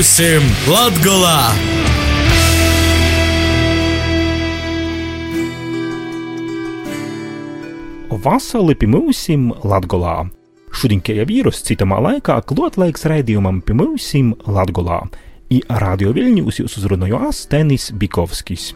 Pimūsim Latgolā! Vasarī pimūsim Latgolā. Šodien, kā jau vīrus, citamā laikā klotlaiks raidījumam pimūsim Latgolā. I radio Viļņūs jūs uzrunāju Astenis Bikovskis.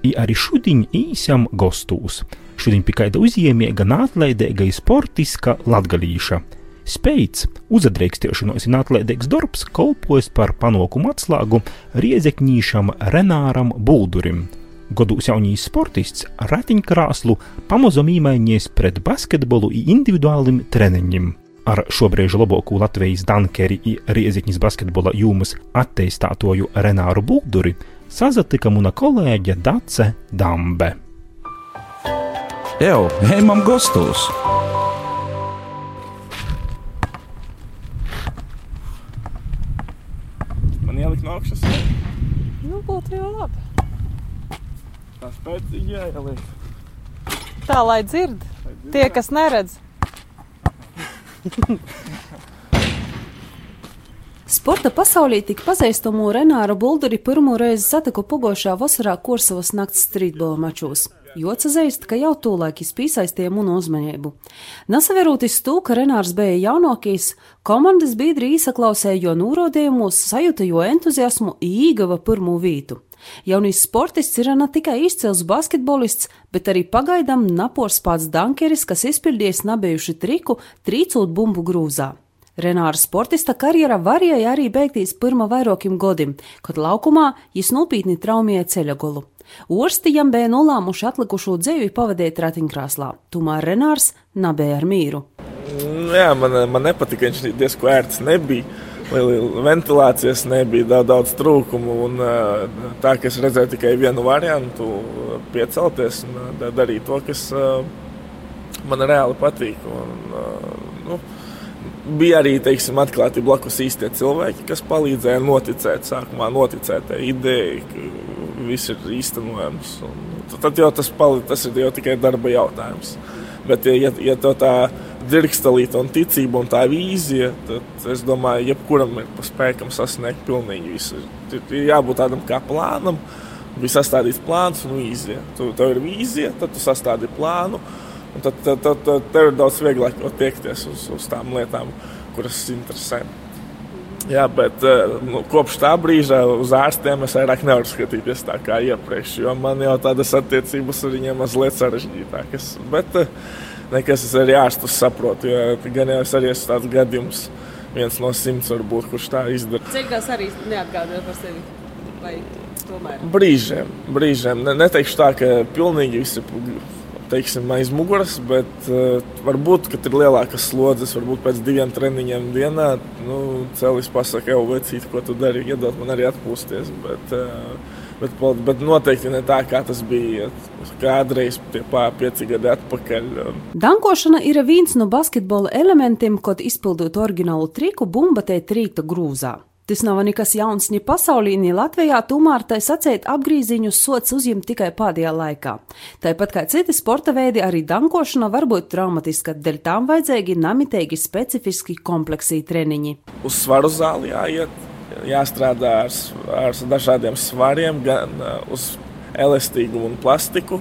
I arī šodien īsam gostūs. Šodien pie kāda uzņēmēja atlaidīga sportiska latgalīša. Spējas, uzadreikstiešanos un atlaidīgs darbs kalpojas par panākumu atslēgu riezekņīšam Renāram Buldurim. Godūs jaunīs sportists ratiņkrāslu pamazām īmainies pret basketbolu un individuālim treniņiem. Ar šobrīd labāko Latvijas dankeri un riezekņas basketbola jūmas attīstātoju Renāru Bulduri sazatika mana kolēģe Dace Dambe. Evo, ejam gastos! Man ielikt no augšas, Nu, būtu jau labi. tā spēcīgi jāieliek. Tā lai dzird tie, kas neredz. Sporta pasaulī tik pazīstamu Renāru Bulduri pirmo reizi satiku pogošā vasarā Korsavas nakts streetbola mačos. Jocazeist, ka jau tūlēk izpīsaistīja munu uzmanību. Nesaveroties to, ka Renārs bija jaunākais, komandas biedri īsaklausēja jo nūrodējumus, sajūta jo entuziasmu īgava pirmo vītu. Jaunīs sportists ir ne tikai izcils basketbolists, bet arī pagaidām napors pats dankeris, kas izpildījis nabijuši triku, trīcot bumbu grūzā. Renāra sportista karjera varēja arī beigties pirmā vairākiem gadiem, kad laukumā viņš nopietni traumēja ceļagolu. Orstījam bija nolēmuši atlikušo dzīvi pavadīt ratiņkrāslā, tomēr Renārs nebija ar mīru. Nu, Jā, man, man nepatika, viņš diezgan ērts nebija. Ventilācijas nebija daudz, daudz trūkumu. Un, ā, tā kā es redzēju tikai vienu variantu, piecelties un da- darīt to, kas man reāli patīk. Un, nu, bija arī teiksim, atklāti blakus īstie cilvēki, kas palīdzēja noticēt, sākumā noticēt idejai, viss ir īstenojams. Un Tad jau tas, pali, tas ir jau tikai darba jautājums. Bet, ja, ja, tev tā dzirkstelīta un ticība un tā vīzija, tad es domāju, jebkuram ir pa spēkam sasniegt pilnīgi visu. Ir, jābūt tādam kā plānam, bija sastādīts plāns un vīzija. Tu, tev ir vīzija, tad tu sastādi plānu, un tad, tad, tad, tad tev ir daudz vieglāk jau tiekties uz, uz tām lietām, kuras interesē. Jā, bet eh, nu, kopš tā brīža uz ārstiem es vairāk nevaru skatīties tā kā iepriekš, jo man jau tādas attiecības ar viņiem mazliet sarežģītākas. Bet eh, nekas es arī ārstus saprotu, jo gan jau es arī esmu tāds gadījums, viens no simts varbūt, kurš tā izdara. Ceļgās arī neatgādāja par sevi. Vai tomēr? Brīžiem, brīžiem. Ne, neteikšu tā, ka pilnīgi viss ir teiksim, aiz muguras, bet uh, varbūt, kad ir lielākas slodzes, varbūt pēc diviem treniņiem dienā, nu, cēlis pasakā, jau vecīt, ko tu dari, iedot man arī atpūsties. Bet, uh, bet, bet noteikti ne tā, kā tas bija kādreiz, pieci gadi atpakaļ. Um, Dankošana ir viens no basketbola elementiem, kad izpildot oriģinālu triku, bumba te trīta grūzā. Tas nav nekas jauns ne pasaulī, ne Latvijā, tomēr tai sacēt apgrīziņus sots uzņemt tikai pēdējā laikā. Tāpat kā citi sporta veidi, arī dankošana var būt traumatiska, dēļ tām vajadzīgi namitīgi specifiski kompleksī treniņi. uz svaru zāli jāiet, jāstrādā ar, ar dažādiem svariem, gan uh, uz elastīgumu un plastiku,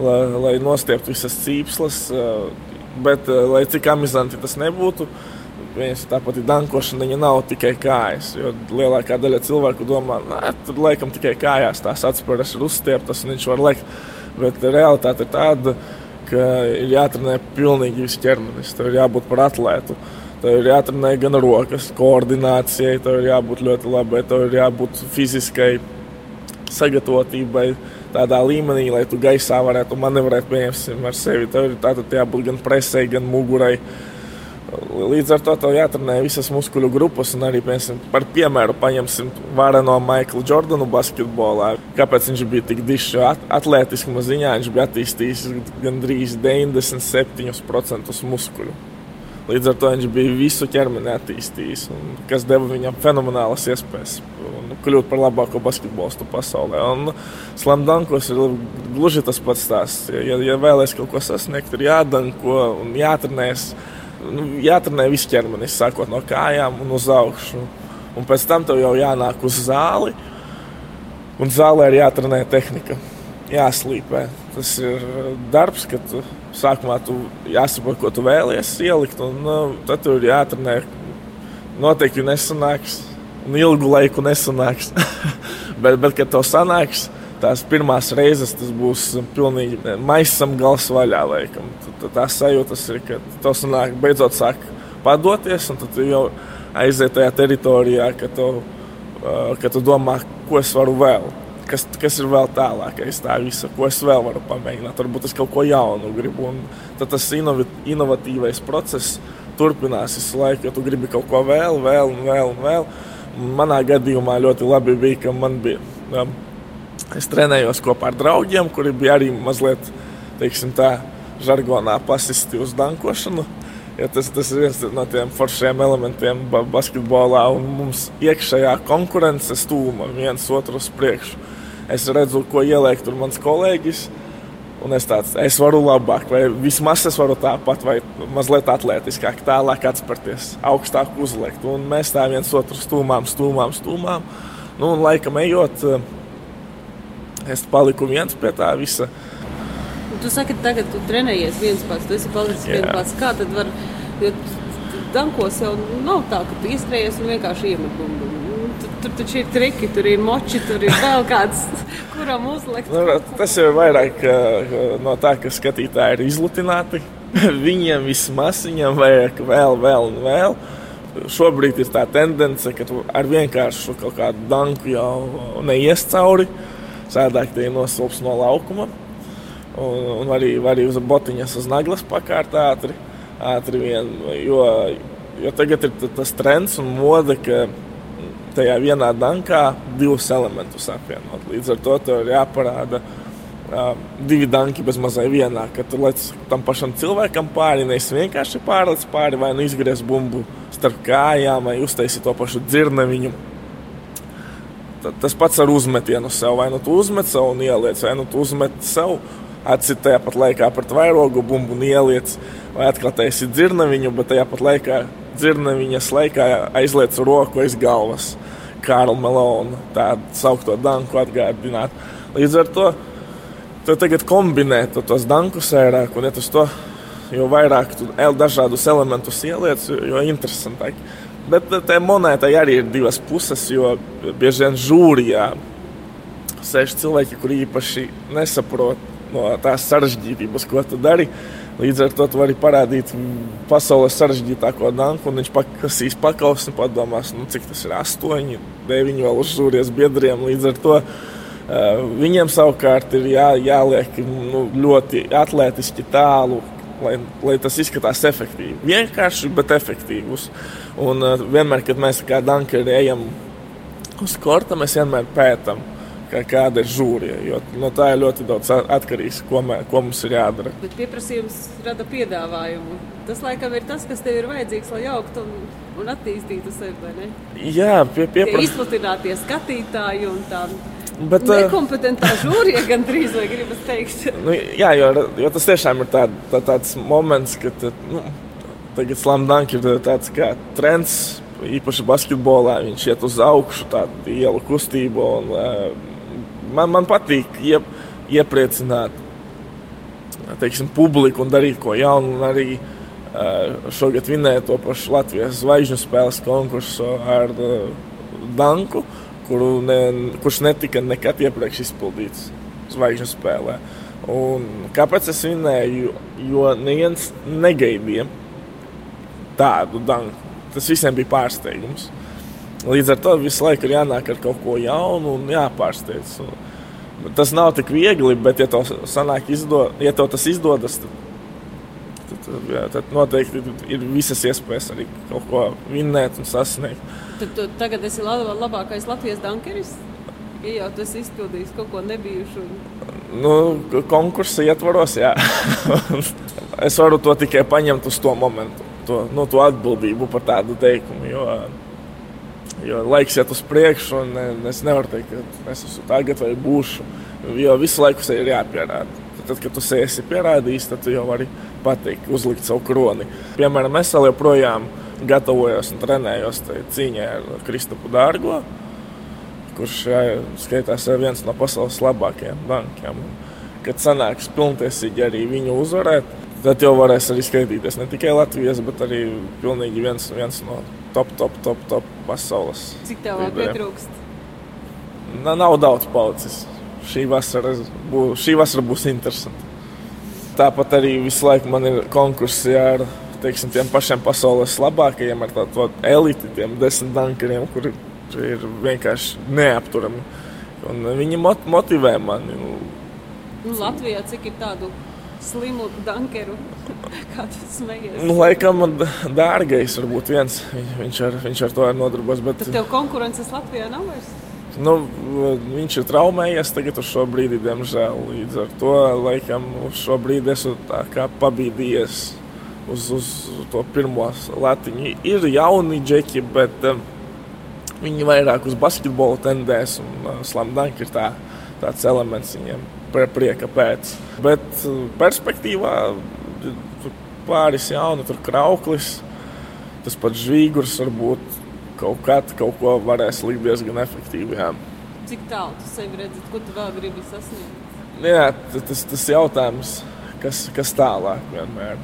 lai, lai nostieptu visas cīpslas. Uh, bet, uh, lai cik amizanti tas nebūtu, viens tāpat ir dankošana, viņa nav tikai kājas. Jo lielākā daļa cilvēku domā, ka tur laikam tikai kājās tās atspēras ir uzstieptas un viņš var lekt. Bet realitāte ir tāda, ka ir jāatrenē pilnīgi viss ķermenis. Tev ir jābūt par atlētu. Tev ir jāatrenē gan rokas, koordinācijai, tev ir jābūt ļoti labai, tev ir jābūt fiziskai sagatavotībai. Tādā līmenī, lai tu gaisā varētu manevrēt piemēram, ar sevi. Tev ir tātad jābūt gan presē, gan mugurai. Līdz ar to tev jāatrenē visas muskuļu grupas, un arī, piemēram, par piemēru paņemsim vareno Maiklu Jordanu basketbolā. Kāpēc viņš bija tik dišs? Atletiskuma ziņā viņš bija attīstījis gandrīz 97% muskuļu. Līdz ar to viņš bija visu ķermeni attīstījis, kas deva viņam fenomenālas iespējas kļūt par labāko basketbolistu pasaulē. Un Slamdankos ir gluži tas pats stāsts. Ja, ja vēlaties kaut ko sasniegt, ir jādanko un jātrenējas. Nu, jātrenē viss ķermenis, sākot no kājām un uz augšu. Un pēc tam tev jau jānāk uz zāli, un zālē ir jātrenē tehnika, jāslīpē. Tas ir darbs, kad tu, sākumā tu jāsaprot, ko tu vēlies ielikt, un nu, tad tur ir jātrenē. Noteikti nesanāks, un ilgu laiku nesanāks. bet, bet, kad to sanāks, tās pirmās reizes tas būs pilnīgi maisam gals vaļā. Laikam. Tad tā sajūtas ir, ka to sanāk, beidzot sāk padoties, un tad jau aiziet tajā teritorijā, ka tu, ka tu domā, ko es varu vēl. Kas, kas ir vēl tālākais, tā visa, ko es vēl varu pamēģināt. Varbūt es kaut ko jaunu gribu. Tad tas inovi, inovatīvais process turpinās visu laiku, jo tu gribi kaut ko vēl, vēl vēl. Vēl. Manā gadījumā ļoti labi bija, ka man bija. Es trenējos kopā ar draugiem, kuri bija arī mazliet, tā žargonā pasisti uz dankošanu. Ja tas, tas ir viens no tiem foršiem elementiem basketbolā, un mums iekšējā konkurence stūma viens otru uz priekšu. Es redzu, ko ieliek tur mans kolēģis. Un es tāds, es varu labāk, vai vismaz es varu tāpat, vai mazliet atletiskāk, tālāk atspērties, augstāk uzliekt. Un mēs tā viens otru stūmām, stūmām, stūmām. Nu, un laikam ejot, es paliku viens pie tā visa. Tu saki, tagad tu trenējies viens pats, tu esi palicis viens pats. Kā tad var, jo dankos jau nav tā, ka tu iestrējies un vienkārši iemet bumbu. Tur, tur taču ir triki, tur ir moči, tur ir vēl kāds, kuram uzlikt. Nu, tas ir vairāk no tā, ka skatītāji ir izlutināti. Viņiem vismaz viņam vajag vēl, vēl un vēl. Šobrīd ir tā tendence, ka tu ar vienkāršu kaut kādu danku jau neies cauri. Sēdāk tie nosilps no laukuma. Un, un arī, arī uz botiņas uz naglas pakārt ātri. ātri vien, jo, jo tagad ir tas trends un mode, ka tajā vienā dankā divus elementus apvienot. Līdz ar to tev ir jāparāda uh, divi danki bez mazai vienā, ka tu lec tam pašam cilvēkam pāri, nevis vienkārši pārlec pāri vai nu izgriez bumbu starp kājām vai uztaisi to pašu dzirneviņu. Tas pats ar uzmetienu sev. Vai nu tu uzmet sev un ieliec, vai nu tu uzmet sev atsit tajā pat laikā pret vairogu bumbu un ieliec, vai atkal taisi dzirnaviņu, bet tajā pat laikā dzirnaviņas laikā aizliec roku aiz galvas. Karla Melona, tādu saukto danku atgādināt. Līdz ar to tu tagad kombinē tu tos dankus vairāk, un ja tu to, jo vairāk tu dažādus elementus ieliec, jo interesantāk. Bet tā monētai arī ir divas puses, jo bieži vien žūrijā sēž cilvēki, kuri īpaši nesaprot no tās sarežģītības, ko tu dari. Līdz ar to tu vari parādīt pasaules sarežģītāko danku, un viņš pakasīs pakaus un padomās, nu, cik tas ir astoņi, deviņi vēl uz žūrijas biedriem. Līdz ar to uh, viņiem savukārt ir jā, jāliek nu, ļoti atletiski tālu, lai, lai tas izskatās efektīvi. Vienkārši, bet efektīvs. Un uh, vienmēr, kad mēs kā dankeri ejam uz korta, mēs vienmēr pētām kā, kāda ir žūrija. Jo no tā ir ļoti daudz atkarīgs, ko, mē, ko mums ir jādara. Bet pieprasījums rada piedāvājumu. Tas laikam ir tas, kas tev ir vajadzīgs, lai augtu un, un attīstītu sevi. Jā, pie, pieprasījums. Izplatinātie skatītāji un tā. Bet, Nekompetentā žūrija gan drīz vai gribas teikt. nu, jā, jo, jo tas tiešām ir tā, tā, tāds moments, kad nu, tagad slamdank ir tāds kā trends, īpaši basketbolā. Viņš iet uz augšu, tādu ielu kustību. Un, uh, man, man patīk iep, iepriecināt teiksim, publiku un darīt ko jaunu. Un arī uh, šogad vinēja to pašu Latvijas zvaigžņu spēles konkursu ar Danku, ne, kurš netika nekad iepriekš izpildīts zvaigžņu spēlē. Un kāpēc es vinēju? Jo neviens negaidīja tādu danku. Tas visiem bija pārsteigums. Līdz ar to visu laiku ir jānāk ar kaut ko jaunu un jāpārsteidz. Tas nav tik viegli, bet, ja, sanāk, izdo, ja tev tas izdodas, tad, tad, jā, tad noteikti ir visas iespējas arī kaut ko vinnēt un sasniegt. Tad tu tagad esi labākais Latvijas dankeris? Ja jau tas izpildījis kaut ko nebijušu. Nu, konkursa ietvaros, jā. es varu to tikai paņemt uz to momentu, to, nu, to atbildību par tādu teikumu. Jo, Jo laiks iet uz priekšu, un es nevaru teikt, ka es esmu tagad vai būšu. Jo visu laiku sev ir jāpierāda. Tad, kad tu esi pierādījis, tad tu jau vari pateikt, uzlikt savu kroni. Piemēram, es joprojām gatavojos un trenējos cīņā ar Kristofu Dārgo, kurš skaitās viens no pasaules labākajiem bankiem. Kad sanāks pilntiesīgi arī viņu uzvarēt, tad jau varēs arī skaitīties ne tikai Latvijas, bet arī pilnīgi viens, viens no top, top, top, top pasaules. Cik tev vēl pietrūkst? Na, nav daudz palicis. Šī vasara, būs, šī vasara būs interesanta. Tāpat arī visu laiku man ir konkursi ar teiksim, tiem pašiem pasaules labākajiem, ar tādu eliti, tiem desmit dankariem, kuri ir vienkārši neapturami. Un viņi mot motivē mani. Nu, Latvijā cik ir tādu slimu dankeru, kā tu smejies? Nu, laikam dārgais varbūt viens, viņš ar, viņš ar to ir nodarbojas. Bet... Tad tev konkurences Latvijā nav vairs? Nu, viņš ir traumējies tagad, uz šo brīdi, diemžēl. Līdz ar to laikam uz šo brīdi esmu pabīdījies uz, uz to pirmo latiņu. Ir jauni džeki, bet um, viņi vairāk uz basketbolu tendēs. Un uh, slamdank ir tā, tāds elements viņiem prieka pēc. Bet uh, perspektīvā pāris jauni, tur krauklis, tas pats žvīgurs varbūt kaut kad kaut ko varēs likt diezgan efektīvi. Jā. Cik tālu tu sevi redzi, ko tu vēl gribi sasniegt? Jā, tas ir jautājums, kas, kas tālāk vienmēr.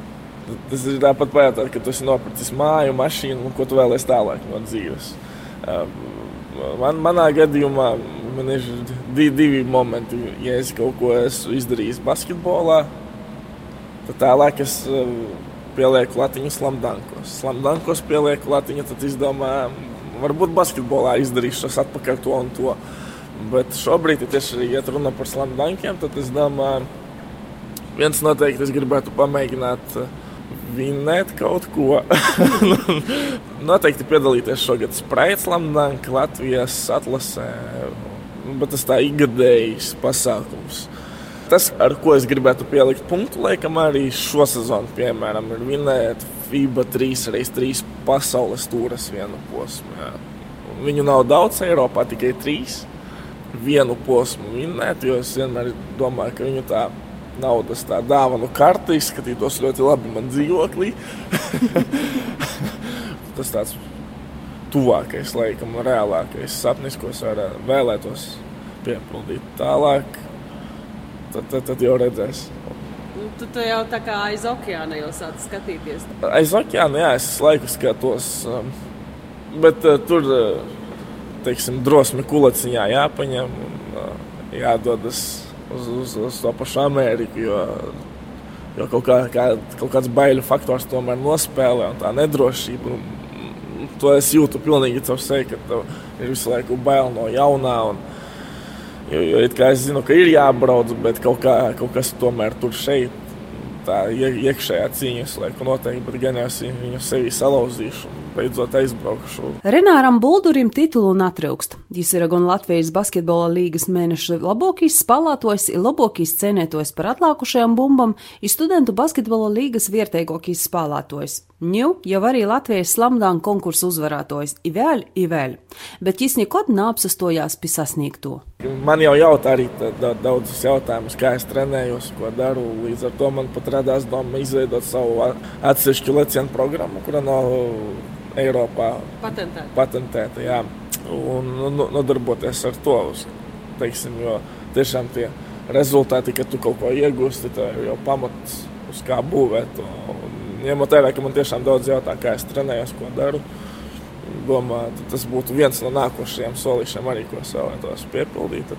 Tas ir tāpat pajautāt, ka tu esi nopircis māju, mašīnu un ko tu vēlēsies tālāk no dzīves. Man, manā gadījumā man ir divi, divi momenti. Ja es kaut ko esmu izdarījis basketbolā, tad tālāk es pielieku latiņu slamdankos. Slamdankos pielieku latiņu, tad izdomāju, varbūt basketbolā izdarīšu tas atpakaļ to un to. Bet šobrīd, ja tieši ja runa par slamdankiem, tad es domāju, viens noteikti es gribētu pamēģināt vinnēt kaut ko. noteikti piedalīties šogad Sprite slamdanka Latvijas atlasē, bet tas tā ikgadējs pasākums. Tas, ar ko es gribētu pielikt punktu, laikam arī šo sezonu, piemēram, ir vinēt FIBA 3x3 pasaules tūres vienu posmu. Jā. Viņu nav daudz Eiropā, tikai trīs. Vienu posmu vinēt, jo es vienmēr domāju, ka viņu tā naudas tā dāvanu karte izskatītos ļoti labi man dzīvoklī. Tas tāds tuvākais, laikam, reālākais sapnis, ko es vēlētos piepildīt tālāk tad, tad, tad jau redzēs. Nu, tu, tu jau tā kā aiz okeāna jau sāc skatīties. Aiz okeāna, jā, es laiku skatos. Um, bet uh, tur, uh, teiksim, drosmi kulaciņā jāpaņem un uh, jādodas uz, uz, uz to pašu Ameriku. Jo, jo kaut, kā, kā, kaut kāds baiļu faktors tomēr nospēlē un tā nedrošība. Un, to es jūtu pilnīgi caur sevi, ka tev ir visu laiku bail no jaunā. Un, Jo, jo es zinu, ka ir jābrauc, bet kaut, kā, kaut kas tomēr tur šeit. Tā iekšējā cīņas laiku noteikti, bet gan es viņu sevi salauzīšu beidzot aizbraukšu. Renāram Buldurim titulu netrūkst. Jis ir gan Latvijas basketbola līgas mēneša labākais spēlētājs, ir labākais cenētojs par atlākušajām bumbām, ir studentu basketbola līgas vietējākais spēlētājs. Ņu jau arī Latvijas slamdāna konkursu uzvarētājs Ivēl, Ivēl, bet viņš nekad neapsastojās pie sasniegto. Man jau jautā arī daudzus jautājumus, kā es trenējos, ko daru. Līdz ar to man pat radās doma izveidot savu atsevišķu lecienu programmu, kura nav Eiropā patentēta. patentēta jā. un nu, nodarboties ar to. Teiksim, jo tiešām tie rezultāti, ka tu kaut ko iegūsti, tā ir jau pamats, uz kā būvēt to. Ņemot vērā, ka man tiešām daudz jautā, kā es trenējos, ko daru. Domāju, tas būtu viens no nākošajiem solīšiem, arī ko es vēlētos piepildīt.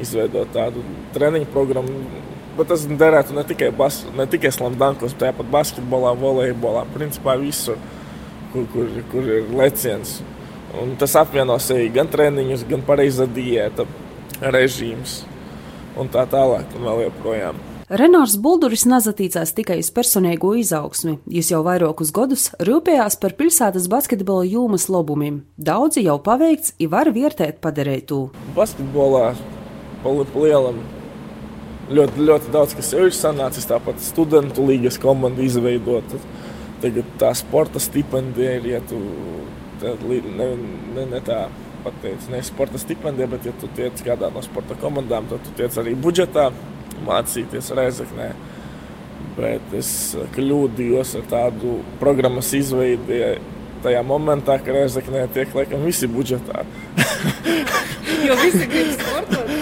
Izveidot tādu treniņu programmu, bet tas derētu ne tikai, bas, ne tikai slamdankos, bet tāpat basketbolā, volejbolā, principā visur, kur, kur, kur ir leciens. Un tas apvieno sevi gan treniņus, gan pareiza diēta, režīms un tā tālāk un vēl joprojām. Renārs Bulduris nezatīcās tikai uz personīgo izaugsmi, viņš jau vairākus gadus rūpējās par pilsētas basketbola jūmas labumiem. Daudzi jau paveikts, ir var vērtēt padarītu. Basketbolā pa lielam ļoti, ļoti daudz kas jau ir sanācis, tāpat studentu līgas komanda izveidota. Tagad tā sporta stipendija ir, ja tu ne, ne, ne tā pateici, ne sporta stipendija, bet ja tu tiec kādā no sporta komandām, tad tu tiec arī budžetā mācīties Reizeknē. Bet es kļūdījos ar tādu programmas izveidi tajā momentā, kad Reizeknē tiek laikam visi budžetā. Jo visi grib sportot.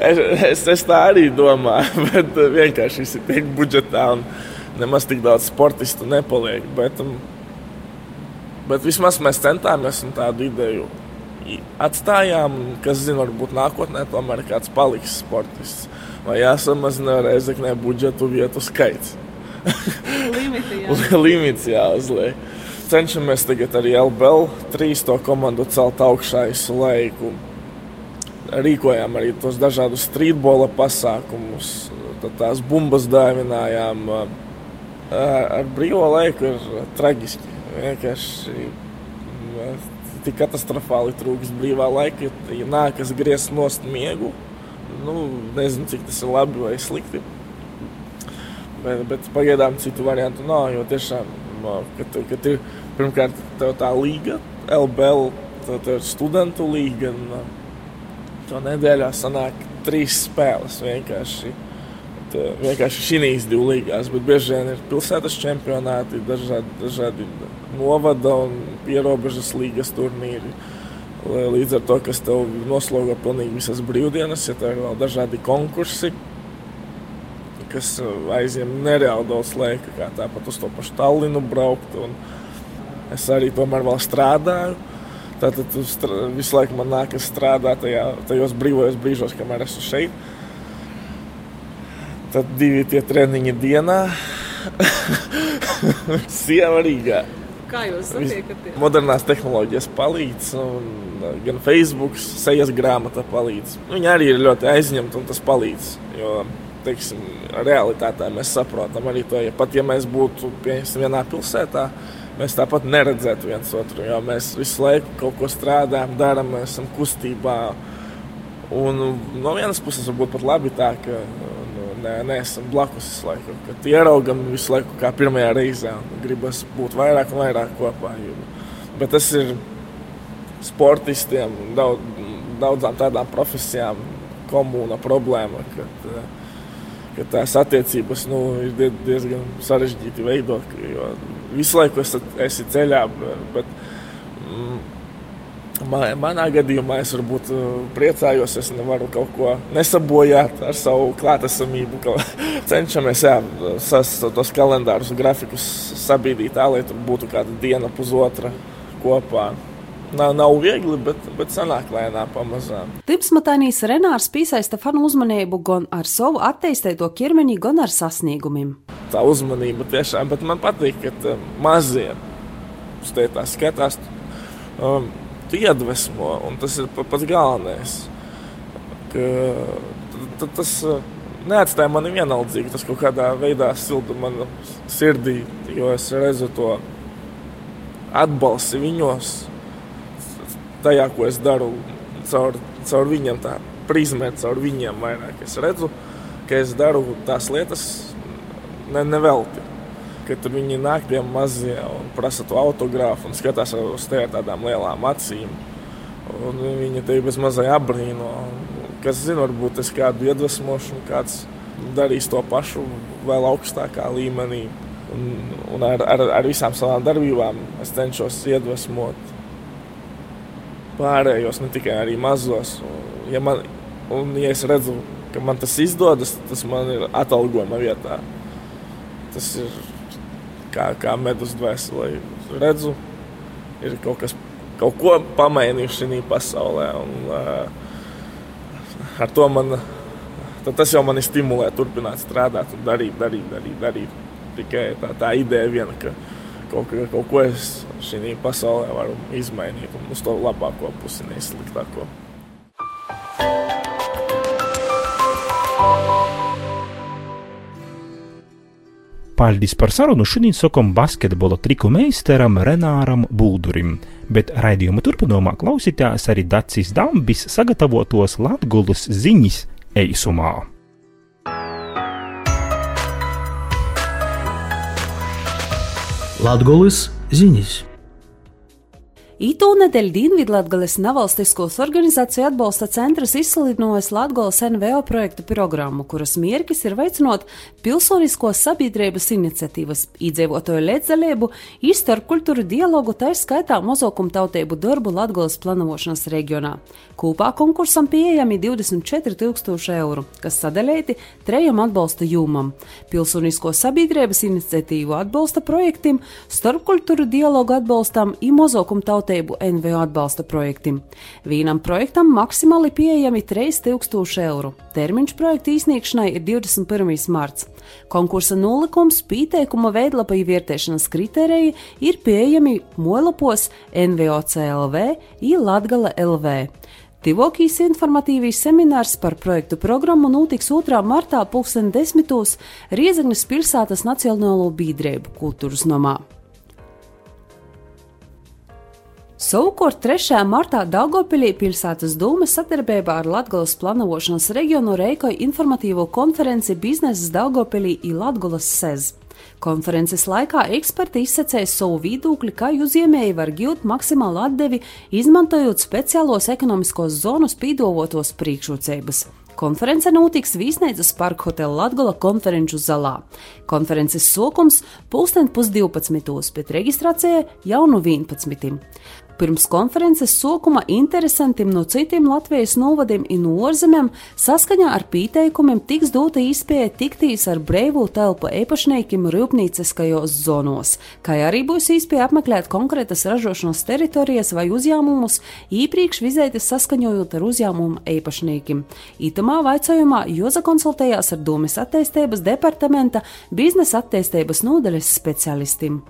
Es, es, es tā arī domāju, bet vienkārši visi tiek budžetā un nemaz tik daudz sportistu nepaliek. Bet, um, bet vismaz mēs centāmies un tādu ideju atstājām. Kas zina, varbūt nākotnē tomēr kāds paliks sportists. Vai jāsamazina reizeknē budžetu vietu skaits. Limiti, jā. Limits jāuzliek. Cenšamies tagad arī LBL trīs to komandu celt augšā visu laiku. Rīkojām arī tos dažādus streetbola pasākumus, tad tās bumbas dāvinājām. Ar brīvo laiku ir traģiski. Vienkārši mm, tik katastrofāli trūks brīvā laika, ja nākas griezt nost miegu. Nu, nezinu, cik tas ir labi vai slikti. Bet, bet pagaidām citu variantu nav. Jo tiešām, kad, kad ir pirmkārt tā līga, LBL, tad ir studentu līga. Un, to nedēļā sanāk trīs spēles vienkārši. Vienkārši šīs divas līgās, bet bieži vien ir pilsētas čempionāti, dažādi, dažādi novada un pierobežas līgas turnīri. Līdz ar to, kas tev noslogo pilnīgi visas brīvdienas, ja tev ir vēl dažādi konkursi, kas uh, aizņem nereāli daudz laika, kā tāpat uz to pašu Tallinu braukt. Es arī tomēr vēl strādāju. Tātad visu laiku man nākas strādāt tajā, tajos brīvajos brīžos, kamēr esmu šeit. Tad divi tie treniņi dienā. Sieva Rīgā. Kā jūs satiekaties? Modernās tehnoloģijas palīdz, un uh, gan Facebook, sejas grāmata palīdz. Viņi arī ir ļoti aizņemti, un tas palīdz. Jo, teiksim, realitātē mēs saprotam arī to, ja pat ja mēs būtu pieņemsim vienā pilsētā, mēs tāpat neredzētu viens otru, jo mēs visu laiku kaut ko strādājam, darām, esam kustībā. Un no vienas puses varbūt pat labi tā, ka neesam blakus visu laiku. Kad ieraugam visu laiku kā pirmajā reizē gribas būt vairāk un vairāk kopā. Bet tas ir sportistiem, daudz, daudzām tādām profesijām, komūna problēma, kad, eh, ka tās attiecības nu, ir die- diezgan sarežģīti veidot. Jo visu laiku esat, esi ceļā, bet manā gadījumā es varbūt eh, priecājos, es nevaru kaut ko nesabojāt ar savu klātesamību. Cenšamies jā, sas, tos kalendārus, grafikus sabīdīt tā, lai tur būtu kāda diena, pusotra kopā. Nav, nav viegli, bet, bet sanāk lēnām, pamazām. Tipsmatainīs Renārs piesaista fanu uzmanību gan ar savu attīstīto ķermeni, gan ar sasniegumiem. tā uzmanība tiešām, bet man patīk, ka uh, mazie uz te tā skatās, um, tu iedvesmo, un tas ir pa- pats galvenais. Ka, t- tas uh, neatstāja mani vienaldzīgi, tas kaut kādā veidā silda manā sirdī, jo es redzu to atbalstu viņos, tajā, ko es daru, caur, caur viņiem, tā prizmē, caur viņiem vairāk. Es redzu, ka es daru tās lietas ne, nevelti. Kad viņi nāk tie mazie un prasa to autogrāfu un skatās uz te ar tādām lielām acīm. Un viņi te bez mazai apbrīno. Kas zina, varbūt es kādu iedvesmošu, kāds darīs to pašu vēl augstākā līmenī. Un, un ar, ar, ar visām savām darbībām es cenšos iedvesmot pārējos, ne tikai arī mazos. Un, Ja, man, un, ja es redzu, ka man tas izdodas, tas man ir atalgojuma vietā. Tas ir kā, kā medus dvēselē. Redzu, ir kaut kas, kaut ko pamainījuši šajā pasaulē. Un, uh, ar to man, tas jau mani stimulē turpināt strādāt un darīt, darīt, darīt. darīt. Tikai tā, tā ideja viena, ka kaut, ka- kaut ko es šajā pasaulē varu izmainīt un uz to labāko pusi, nevis sliktāko. Paldies par sarunu šodien sakam basketbola triku meistaram Renāram Buldurim, bet raidījuma turpinājumā klausītājs arī Dacis Dambis sagatavotos Latgulas ziņas eisumā. Latgulis ziņas. Itūnedēļ Dienvidlatgales nevalstiskos organizāciju atbalsta centrs izsludinājis Latgolas NVO projektu programmu, kuras mierķis ir veicinot pilsonisko sabiedrības iniciatīvas, iedzīvotāju līdzdalību, izstarpkultūru dialogu, tā skaitā mozokumtautību darbu Latgolas planošanas reģionā. Kopā konkursam pieejami 24 tūkstoši eiro, kas sadalīti trejam atbalsta jūmam - pilsonisko sabiedrības iniciatīvu atbalsta projektim, starpkultūru dialogu atbalstam un mozokumtautību tautību NVO atbalsta projektam. Vienam projektam maksimāli pieejami 3000 eiro. Termiņš projekta izsniegšanai ir 21. marts. Konkursa nolikums, pieteikuma veidlapa ievērtēšanas kritēriji ir pieejami molapos NVOCLV un Latgala LV. Tivokijas informatīvīs seminārs par projektu programmu notiks 2. martā 2010. Riezagnes pilsētas Nacionālo biedrību kultūras nomā. Savukārt 3. martā Daugopilī pilsētas dūma sadarbībā ar Latgolas planošanas reģionu reikoja informatīvo konferenci biznesas Daugopilī i Latgolas sez. Konferences laikā eksperti izsacēja savu viedokli, kā uzņēmēji var gūt maksimālu atdevi, izmantojot speciālos ekonomiskos zonus pīdovotos priekšrocības. Konference notiks Vīsneidzas parka hotela Latgola konferenču zalā. Konferences sokums pulksten pusdivpadsmitos, bet reģistrācija jau no 11. Pirms konferences sākuma interesantiem no citiem Latvijas novadiem un ārzemēm saskaņā ar pieteikumiem tiks dota iespēja tiktīs ar brīvu telpu īpašniekiem rūpnīciskajos zonos, kā arī būs iespēja apmeklēt konkrētas ražošanas teritorijas vai uzņēmumus, īpriekš vizēties saskaņojot ar uzņēmumu īpašniekiem. Itamā vaicājumā Joza konsultējās ar Domas attīstības departamenta biznesa attīstības nodaļas specialistiem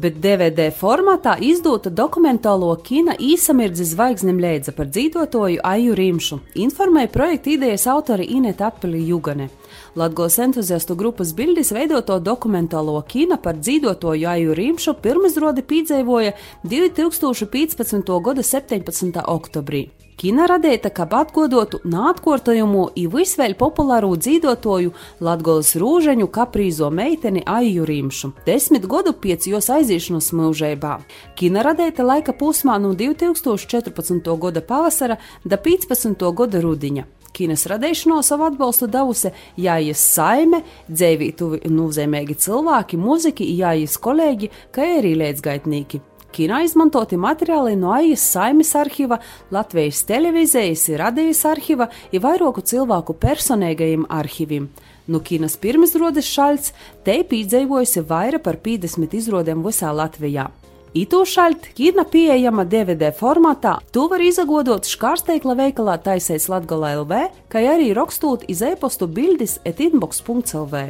bet DVD formatā izdota dokumentālo kina īsamirdzi zvaigznim leidza par dzīvotoju Aju Rimšu, informēja projekta idejas autori Ineta Apeli Jugane. Latgos entuziastu grupas bildes veidoto dokumentālo kina par dzīvotoju Aju Rimšu pirmizrodi piedzīvoja 2015. gada 17. oktobrī. Kina radīta, kā atgodotu nātkortojumu i visvēļ populāru dzīvotoju Latgolas rūžeņu kaprīzo meiteni Aiju Rimšu, desmit gadu pēc jos aizīšanas mūžībā. Kina radīta laika posmā no 2014. gada pavasara da 15. gada rudiņa. Kinas radīšanos savu atbalstu devusi Jājas Saime, dzēvītuvi un nozīmīgi cilvēki, mūziķi, Jājas kolēģi, kā arī līdzgaitnieki. Kino izmantoti materiāli no AIS saimes arhīva, Latvijas televīzijas, radijas arhīva un vairāku cilvēku personīgajiem arhīviem. No Kinas pirmizrodes šaļts te piedzīvojusi vairāk par 50 izrodēm visā Latvijā. Itūšaļt, kina pieejama DVD formātā, to var izagodot škārsteikla veikalā taisēs Latgalā LV, kā arī rakstūt iz e-postu bildes etinbox.lv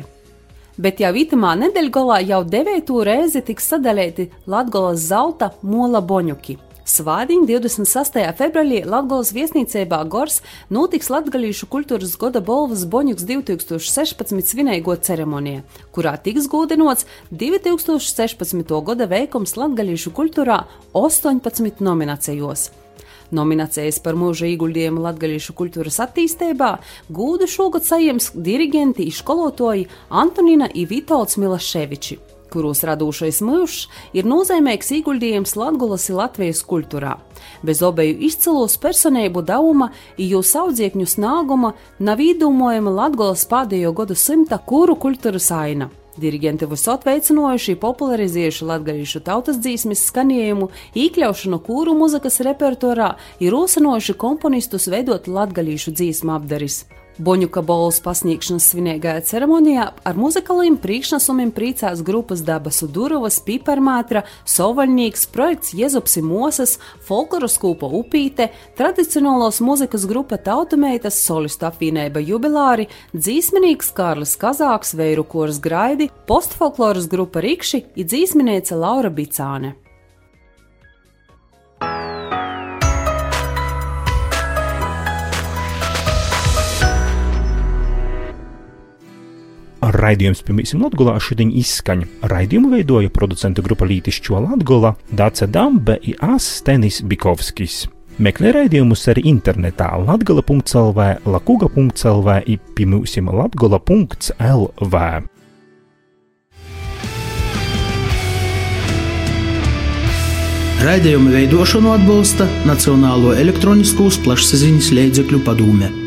bet jau itamā nedēļgalā jau devīto reizi tiks sadalīti Latgolas zelta mola boņuki. Svādiņ 26. februārī Latvijas viesnīcībā Gors notiks Latvijas kultūras goda balvas Boņuks 2016 svinīgo ceremoniju, kurā tiks gūdenots 2016. gada veikums Latvijas kultūrā 18 nominācijos. Nominācijas par mūža ieguldījumu latgaļiešu kultūras attīstībā gūdu šogad saņems dirigenti izskolotoji Antonina i Vitolds Milaševiči kuros radošais mūžs ir nozīmīgs ieguldījums Latvijas un Latvijas kultūrā. Bez obeju izcilos personību dauma, jūs audziekņu snāguma nav īdomojama Latvijas pēdējo gadu simta kuru kultūras aina. Dirigenti visot veicinājuši, popularizējuši latgadījušu tautas dzīsmes skanējumu, iekļaušanu kūru muzikas repertuārā, ir rosinojuši komponistus veidot latgadījušu dzīsmu apdaris. Boņuka bolas pasniegšanas svinīgajā ceremonijā ar muzikaliem priekšnesumiem priecās grupas Dabas Durovas, Piparmātra, Sovaļnieks, projekts Jezupsi Mosas, folkloras kūpa Upīte, tradicionālos muzikas grupa Tautumeitas, solistu apvienība Jubilāri, dzīsmenīgs Kārlis Kazāks, Veiru kors Graidi, postfolkloras grupa Rikši un dzīsmenīca Laura Bicāne. Raidījums pirmīsim Latgolā šodien izskaņa. Raidījumu veidoja producenta grupa Lītišķo Latgola, Dāca Dambe i As Stenis Bikovskis. Meklē raidījumus arī internetā latgala.lv, lakuga.lv i pimūsim latgola.lv. Raidījuma veidošanu atbalsta Nacionālo elektroniskos plašsaziņas līdzekļu padome.